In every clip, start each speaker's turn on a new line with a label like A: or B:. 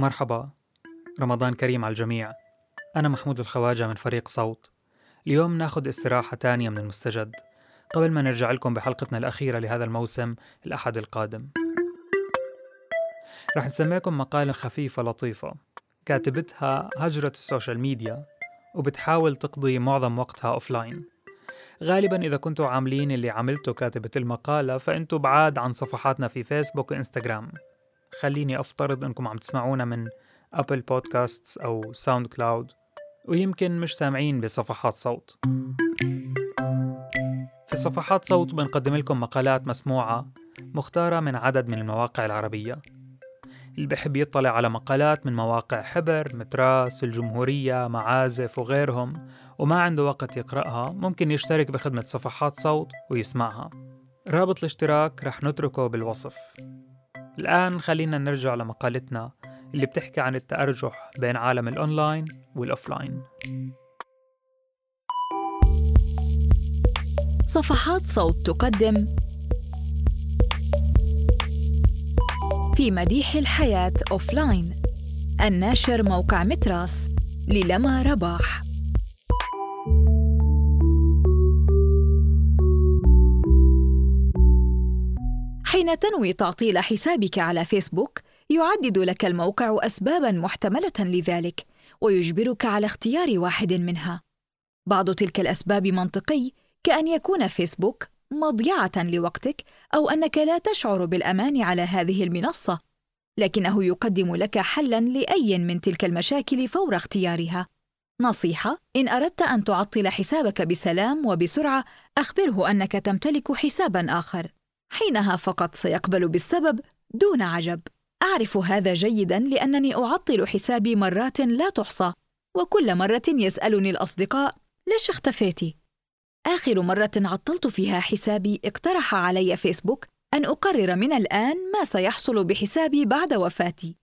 A: مرحبا. رمضان كريم على الجميع. أنا محمود الخواجة من فريق صوت. اليوم ناخد استراحة تانية من المستجد. قبل ما نرجع لكم بحلقتنا الأخيرة لهذا الموسم الأحد القادم. رح نسمعكم مقالة خفيفة لطيفة. كاتبتها هجرة ال social media وبتحاول تقضي معظم وقتها offline. غالبا إذا كنتوا عاملين اللي عملته كاتبة المقالة فأنتوا بعاد عن صفحاتنا في فيسبوك وإنستغرام. خليني أفترض أنكم عم تسمعونا من Apple Podcasts أو SoundCloud ويمكن مش سامعين بصفحات صوت. في صفحات صوت بنقدم لكم مقالات مسموعة مختارة من عدد من المواقع العربية. اللي بحب يطلع على مقالات من مواقع حبر، متراس، الجمهورية، معازف وغيرهم وما عنده وقت يقرأها ممكن يشترك بخدمة صفحات صوت ويسمعها. رابط الاشتراك رح نتركه بالوصف. الآن خلينا نرجع لمقالتنا اللي بتحكي عن التأرجح بين عالم ال online وال offline.
B: صفحات صوت تقدم في مديح الحياة offline. الناشر موقع متراس للما رباح حين تنوي تعطيل حسابك على فيسبوك؟ يعدد لك الموقع اسبابا محتملة لذلك ويجبرك على اختيار واحد منها. بعض تلك الأسباب منطقي كأن يكون فيسبوك مضيعة لوقتك أو أنك لا تشعر بالأمان على هذه المنصة. لكنه يقدم لك حلا لأي من تلك المشاكل فور اختيارها. نصيحة إن أردت أن تعطل حسابك بسلام وبسرعة أخبره أنك تمتلك حسابا آخر. حينها فقط سيقبل بالسبب دون عجب. أعرف هذا جيدا لأنني أعطل حسابي مرات لا تحصى وكل مرة يسألني الأصدقاء ليش اختفيتي آخر مرة عطلت فيها حسابي اقترح علي فيسبوك أن أقرر من الآن ما سيحصل بحسابي بعد وفاتي.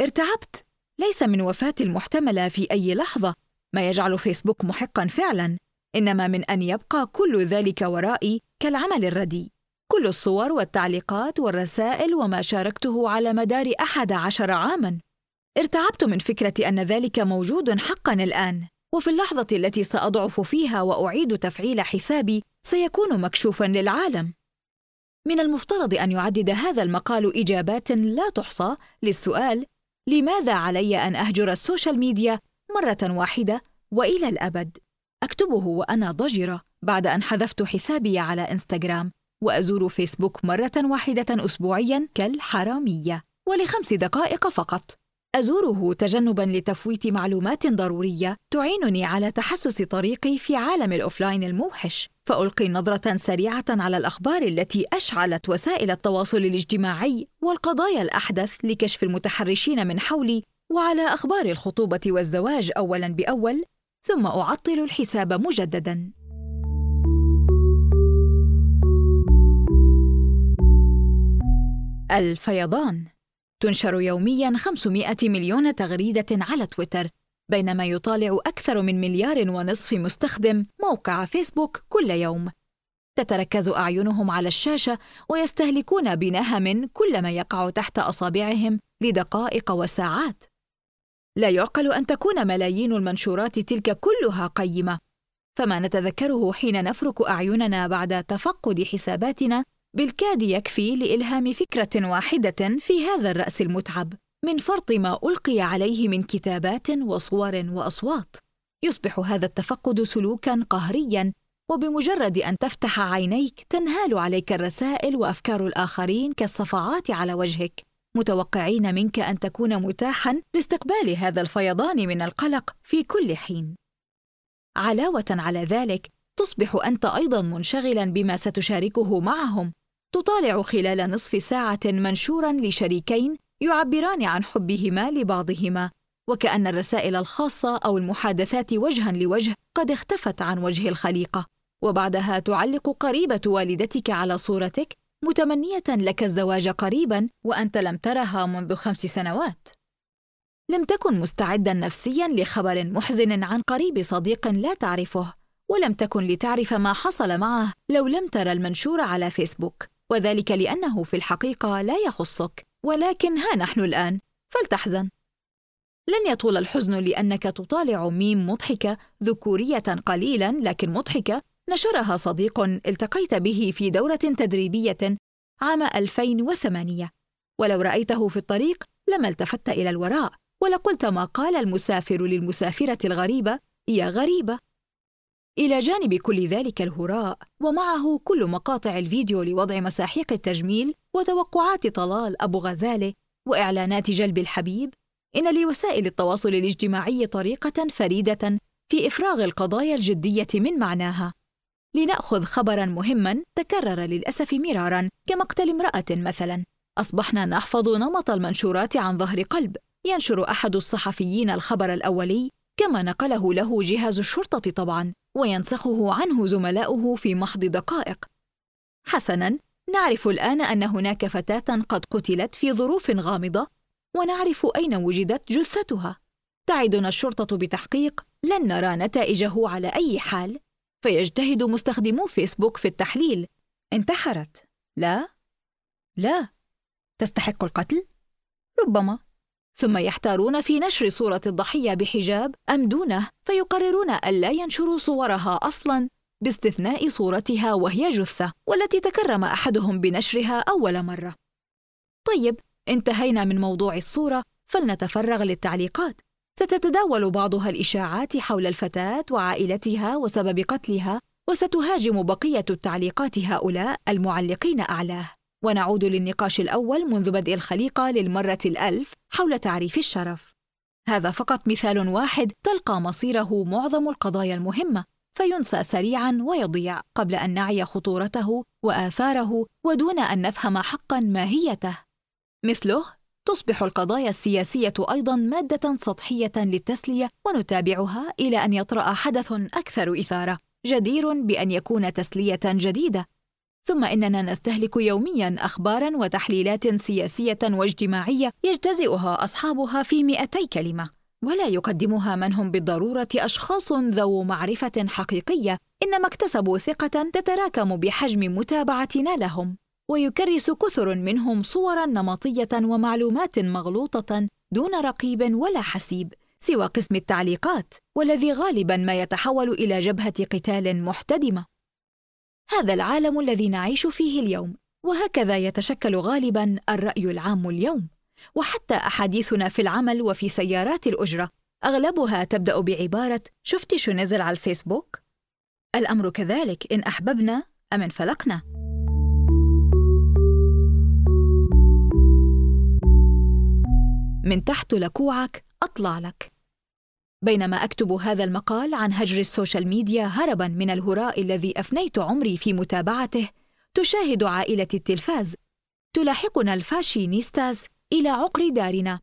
B: ارتعبت. ليس من وفاتي المحتملة في أي لحظة. ما يجعل فيسبوك محقا فعلا. إنما من أن يبقى كل ذلك ورائي كالعمل الرديء. كل الصور والتعليقات والرسائل وما شاركته على مدار أحد عشر عاماً. ارتعبت من فكرة أن ذلك موجود حقاً الآن وفي اللحظة التي سأضعف فيها وأعيد تفعيل حسابي سيكون مكشوفاً للعالم. من المفترض أن يعدد هذا المقال إجابات لا تحصى للسؤال لماذا علي أن أهجر ال social media مرة واحدة وإلى الأبد؟ أكتبه وأنا ضجرة بعد أن حذفت حسابي على إنستغرام. وأزور فيسبوك مرة واحدة أسبوعيا كالحرامية ولخمس دقائق فقط. أزوره تجنبا لتفويت معلومات ضرورية تعينني على تحسس طريقي في عالم ال offline الموحش. فألقي نظرة سريعة على الأخبار التي أشعلت وسائل التواصل الاجتماعي والقضايا الأحدث لكشف المتحرشين من حولي وعلى أخبار الخطوبة والزواج أولا بأول ثم أعطل الحساب مجددا. الفيضان. تنشر يوميا 500 مليون تغريدة على تويتر بينما يطالع أكثر من مليار ونصف مستخدم موقع فيسبوك كل يوم. تتركز أعينهم على الشاشة ويستهلكون بنهم كل ما يقع تحت أصابعهم لدقائق وساعات. لا يعقل أن تكون ملايين المنشورات تلك كلها قيمة. فما نتذكره حين نفرك أعيننا بعد تفقد حساباتنا بالكاد يكفي لإلهام فكرة واحدة في هذا الرأس المتعب. من فرط ما ألقي عليه من كتابات وصور وأصوات. يصبح هذا التفقد سلوكا قهريا وبمجرد أن تفتح عينيك تنهال عليك الرسائل وأفكار الآخرين كالصفعات على وجهك. متوقعين منك أن تكون متاحا لاستقبال هذا الفيضان من القلق في كل حين. علاوة على ذلك تصبح أنت أيضا منشغلا بما ستشاركه معهم. تطالع خلال نصف ساعة منشورا لشريكين يعبران عن حبهما لبعضهما وكأن الرسائل الخاصة أو المحادثات وجها لوجه قد اختفت عن وجه الخليقة. وبعدها تعلق قريبة والدتك على صورتك متمنية لك الزواج قريبا وأنت لم ترها منذ خمس سنوات. لم تكن مستعدا نفسيا لخبر محزن عن قريب صديق لا تعرفه ولم تكن لتعرف ما حصل معه لو لم ترى المنشور على فيسبوك. وذلك لأنه في الحقيقة لا يخصك ولكن ها نحن الآن. فلتحزن. لن يطول الحزن لأنك تطالع ميم مضحكة ذكورية قليلا لكن مضحكة نشرها صديق التقيت به في دورة تدريبية عام 2008 ولو رأيته في الطريق لما التفت إلى الوراء ولقلت ما قال المسافر للمسافرة الغريبة يا غريبة. إلى جانب كل ذلك الهراء ومعه كل مقاطع الفيديو لوضع مساحيق التجميل وتوقعات طلال أبو غزالة وإعلانات جلب الحبيب. إن لوسائل التواصل الاجتماعي طريقة فريدة في إفراغ القضايا الجدية من معناها. لنأخذ خبرا مهما تكرر للأسف مرارا كمقتل امرأة مثلا. أصبحنا نحفظ نمط المنشورات عن ظهر قلب. ينشر أحد الصحفيين الخبر الأولي كما نقله له جهاز الشرطة طبعا. وينسخه عنه زملاؤه في محض دقائق. حسنا نعرف الآن أن هناك فتاة قد قتلت في ظروف غامضة ونعرف أين وجدت جثتها. تعدنا الشرطة بتحقيق لن نرى نتائجه على أي حال. فيجتهد مستخدمو فيسبوك في التحليل. انتحرت. لا. لا. تستحق القتل؟ ربما. ثم يحتارون في نشر صورة الضحية بحجاب أم دونه فيقررون ألا ينشروا صورها أصلاً باستثناء صورتها وهي جثة والتي تكرم أحدهم بنشرها أول مرة. طيب، انتهينا من موضوع الصورة فلنتفرغ للتعليقات. ستتداول بعضها الإشاعات حول الفتاة وعائلتها وسبب قتلها وستهاجم بقية التعليقات هؤلاء المعلقين أعلاه. ونعود للنقاش الأول منذ بدء الخليقة للمرة الألف حول تعريف الشرف. هذا فقط مثال واحد تلقى مصيره معظم القضايا المهمة، فينسى سريعا ويضيع قبل أن نعي خطورته وآثاره ودون أن نفهم حقا ماهيته. مثله تصبح القضايا السياسية أيضا مادة سطحية للتسلية ونتابعها إلى أن يطرأ حدث أكثر إثارة، جدير بأن يكون تسلية جديدة ثم إننا نستهلك يوميا اخبارا وتحليلات سياسية واجتماعية يجتزئها أصحابها في مئتي كلمة ولا يقدمها من هم بالضرورة أشخاص ذو معرفة حقيقية إنما اكتسبوا ثقة تتراكم بحجم متابعتنا لهم. ويكرس كثر منهم صورا نمطية ومعلومات مغلوطة دون رقيب ولا حسيب سوى قسم التعليقات والذي غالبا ما يتحول إلى جبهة قتال محتدمة. هذا العالم الذي نعيش فيه اليوم وهكذا يتشكل غالبا الرأي العام اليوم وحتى أحاديثنا في العمل وفي سيارات الأجرة. أغلبها تبدأ بعبارة شفتي شو نزل على الفيسبوك؟ الأمر كذلك إن أحببنا أم انفلقنا من تحت لكوعك أطلع لك. بينما أكتب هذا المقال عن هجر ال social media هربا من الهراء الذي أفنيت عمري في متابعته تشاهد عائلتي التلفاز. تلاحقنا ال fashionistas إلى عقر دارنا.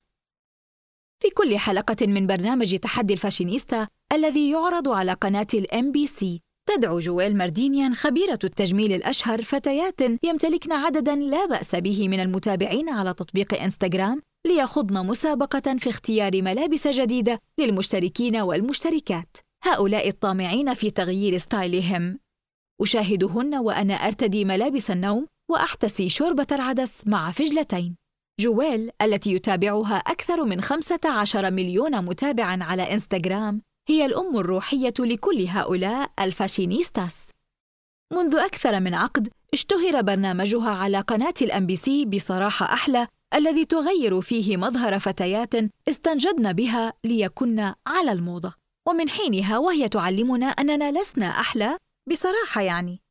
B: في كل حلقة من برنامج تحدي الفاشينيستا الذي يعرض على قناة ال MBC تدعو جويل ماردينيان خبيرة التجميل الأشهر فتيات يمتلكن عددا لا بأس به من المتابعين على تطبيق إنستغرام ليخضن مسابقة في اختيار ملابس جديدة للمشتركين والمشتركات. هؤلاء الطامعين في تغيير style هم. أشاهدهن وأنا أرتدي ملابس النوم وأحتسي شوربة العدس مع فجلتين. جويل التي يتابعها أكثر من 15 مليون متابع على إنستغرام هي الأم الروحية لكل هؤلاء ال fashionistas. منذ أكثر من عقد اشتهر برنامجها على قناة ال MBC بصراحة أحلى الذي تغير فيه مظهر فتيات استنجدن بها ليكن على الموضة. ومن حينها وهي تعلمنا أننا لسنا أحلى بصراحة يعني.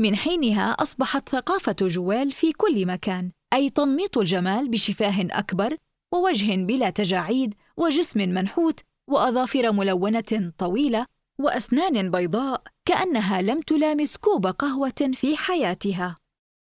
B: من حينها أصبحت ثقافة جويل في كل مكان أي تنميط الجمال بشفاه أكبر ووجه بلا تجاعيد وجسم منحوت وأظافر ملونة طويلة وأسنان بيضاء كأنها لم تلامس كوب قهوة في حياتها.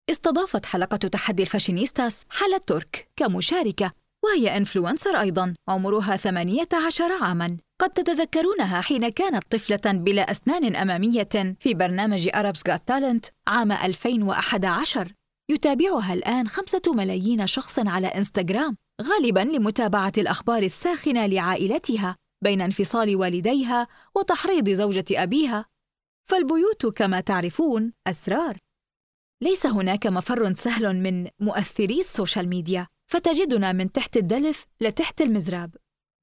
B: استضافت حلقة تحدي ال fashionistas هالة الترك كمشاركة وهي influencer أيضاً عمرها 18 عاماً. قد تتذكرونها حين كانت طفلة بلا أسنان أمامية في برنامج Arabs Got Talent عام 2011 يتابعها الآن خمسة ملايين شخص على إنستغرام غالباً لمتابعة الأخبار الساخنة لعائلتها بين انفصال والديها وتحريض زوجة أبيها. فالبيوت كما تعرفون أسرار. ليس هناك مفر سهل من مؤثري ال social media فتجدنا من تحت الدلف لتحت المزراب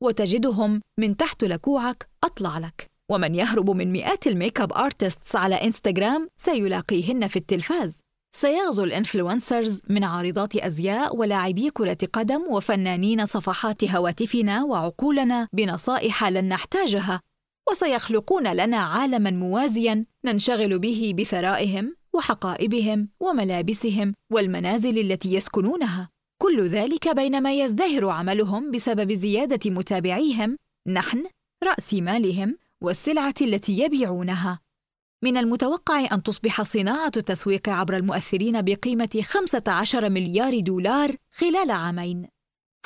B: وتجدهم من تحت لكوعك أطلع لك. ومن يهرب من مئات ال makeup artists على إنستغرام سيلاقيهن في التلفاز. سيغزو الإنفلونسرز من عارضات أزياء ولاعبي كرة قدم وفنانين صفحات هواتفنا وعقولنا بنصائح لن نحتاجها وسيخلقون لنا عالما موازيا ننشغل به بثرائهم. وحقائبهم وملابسهم والمنازل التي يسكنونها. كل ذلك بينما يزدهر عملهم بسبب زيادة متابعيهم نحن رأس مالهم والسلعة التي يبيعونها. من المتوقع أن تصبح صناعة التسويق عبر المؤثرين بقيمة 15 مليار دولار خلال عامين.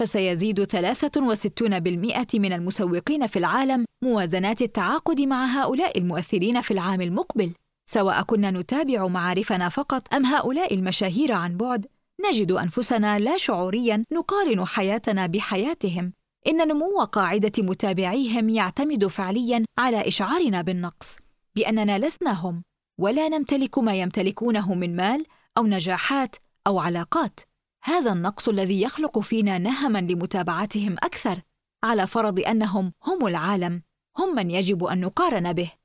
B: فسيزيد 63% من المسوقين في العالم موازنات التعاقد مع هؤلاء المؤثرين في العام المقبل. سواء كنا نتابع معارفنا فقط أم هؤلاء المشاهير عن بعد نجد أنفسنا لا شعوريا نقارن حياتنا بحياتهم. إن نمو قاعدة متابعيهم يعتمد فعليا على إشعارنا بالنقص بأننا لسنا هم ولا نمتلك ما يمتلكونه من مال أو نجاحات أو علاقات. هذا النقص الذي يخلق فينا نهما لمتابعتهم أكثر على فرض أنهم هم العالم هم من يجب أن نقارن به.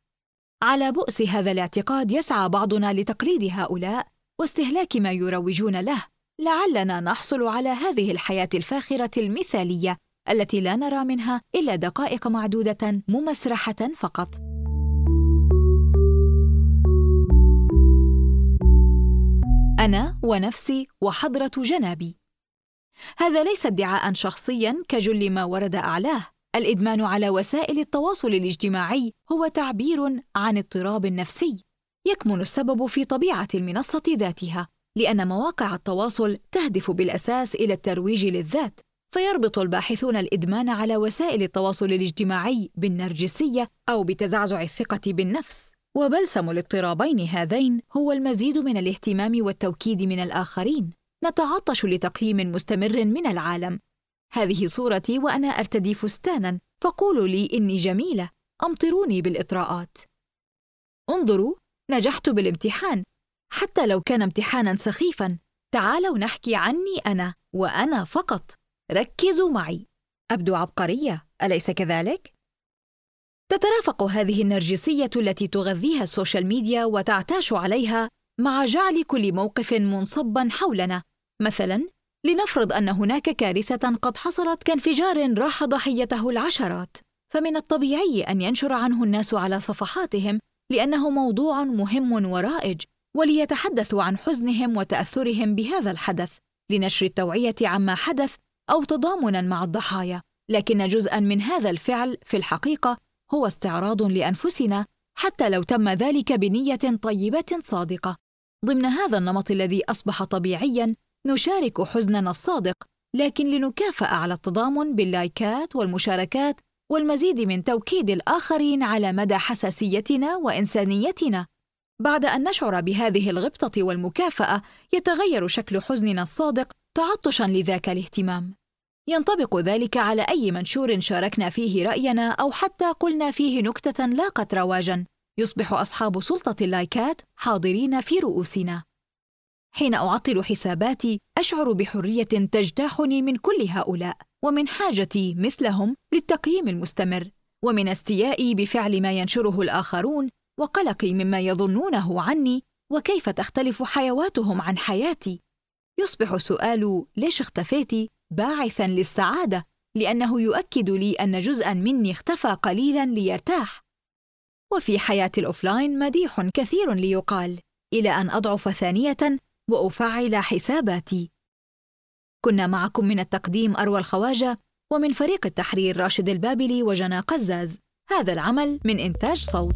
B: على بؤس هذا الاعتقاد يسعى بعضنا لتقليد هؤلاء واستهلاك ما يروجون له. لعلنا نحصل على هذه الحياة الفاخرة المثالية التي لا نرى منها إلا دقائق معدودة ممسرحة فقط. أنا ونفسي وحضرة جنابي. هذا ليس ادعاء شخصيا كجل ما ورد أعلاه. الإدمان على وسائل التواصل الاجتماعي هو تعبير عن اضطراب نفسي يكمن السبب في طبيعة المنصة ذاتها لأن مواقع التواصل تهدف بالأساس إلى الترويج للذات فيربط الباحثون الإدمان على وسائل التواصل الاجتماعي بالنرجسية أو بتزعزع الثقة بالنفس. وبلسم الاضطرابين هذين هو المزيد من الاهتمام والتوكيد من الآخرين. نتعطش لتقييم مستمر من العالم. هذه صورتي وأنا أرتدي فستانا. فقولوا لي إني جميلة. أمطروني بالإطراءات. انظروا نجحت بالامتحان. حتى لو كان امتحانا سخيفا. تعالوا نحكي عني أنا وأنا فقط. ركزوا معي. أبدو عبقرية. أليس كذلك؟ تترافق هذه النرجسية التي تغذيها السوشيال ميديا وتعتاش عليها مع جعل كل موقف منصبا حولنا. مثلا لنفرض أن هناك كارثة قد حصلت كانفجار راح ضحيته العشرات. فمن الطبيعي أن ينشر عنه الناس على صفحاتهم لأنه موضوع مهم ورائج وليتحدثوا عن حزنهم وتأثرهم بهذا الحدث لنشر التوعية عما حدث أو تضامنا مع الضحايا. لكن جزءا من هذا الفعل في الحقيقة هو استعراض لأنفسنا حتى لو تم ذلك بنية طيبة صادقة. ضمن هذا النمط الذي أصبح طبيعيا نشارك حزننا الصادق لكن لنكافئ على التضامن باللايكات والمشاركات والمزيد من توكيد الآخرين على مدى حساسيتنا وإنسانيتنا. بعد أن نشعر بهذه الغبطة والمكافأة يتغير شكل حزننا الصادق تعطشا لذاك الاهتمام. ينطبق ذلك على أي منشور شاركنا فيه رأينا أو حتى قلنا فيه نكتة لاقت رواجا. يصبح أصحاب سلطة اللايكات حاضرين في رؤوسنا. حين أعطل حساباتي أشعر بحرية تجتاحني من كل هؤلاء ومن حاجتي مثلهم للتقييم المستمر ومن استيائي بفعل ما ينشره الآخرون وقلقي مما يظنونه عني وكيف تختلف حيواتهم عن حياتي؟ يصبح سؤال ليش اختفيتي باعثا للسعادة؟ لأنه يؤكد لي أن جزءا مني اختفى قليلا ليرتاح. وفي حياة الأوفلاين مديح كثير ليقال إلى أن أضعف ثانية وأفعل حساباتي. كنا معكم من التقديم أروى الخواجة ومن فريق التحرير راشد البابلي وجنى قزاز. هذا العمل من إنتاج صوت.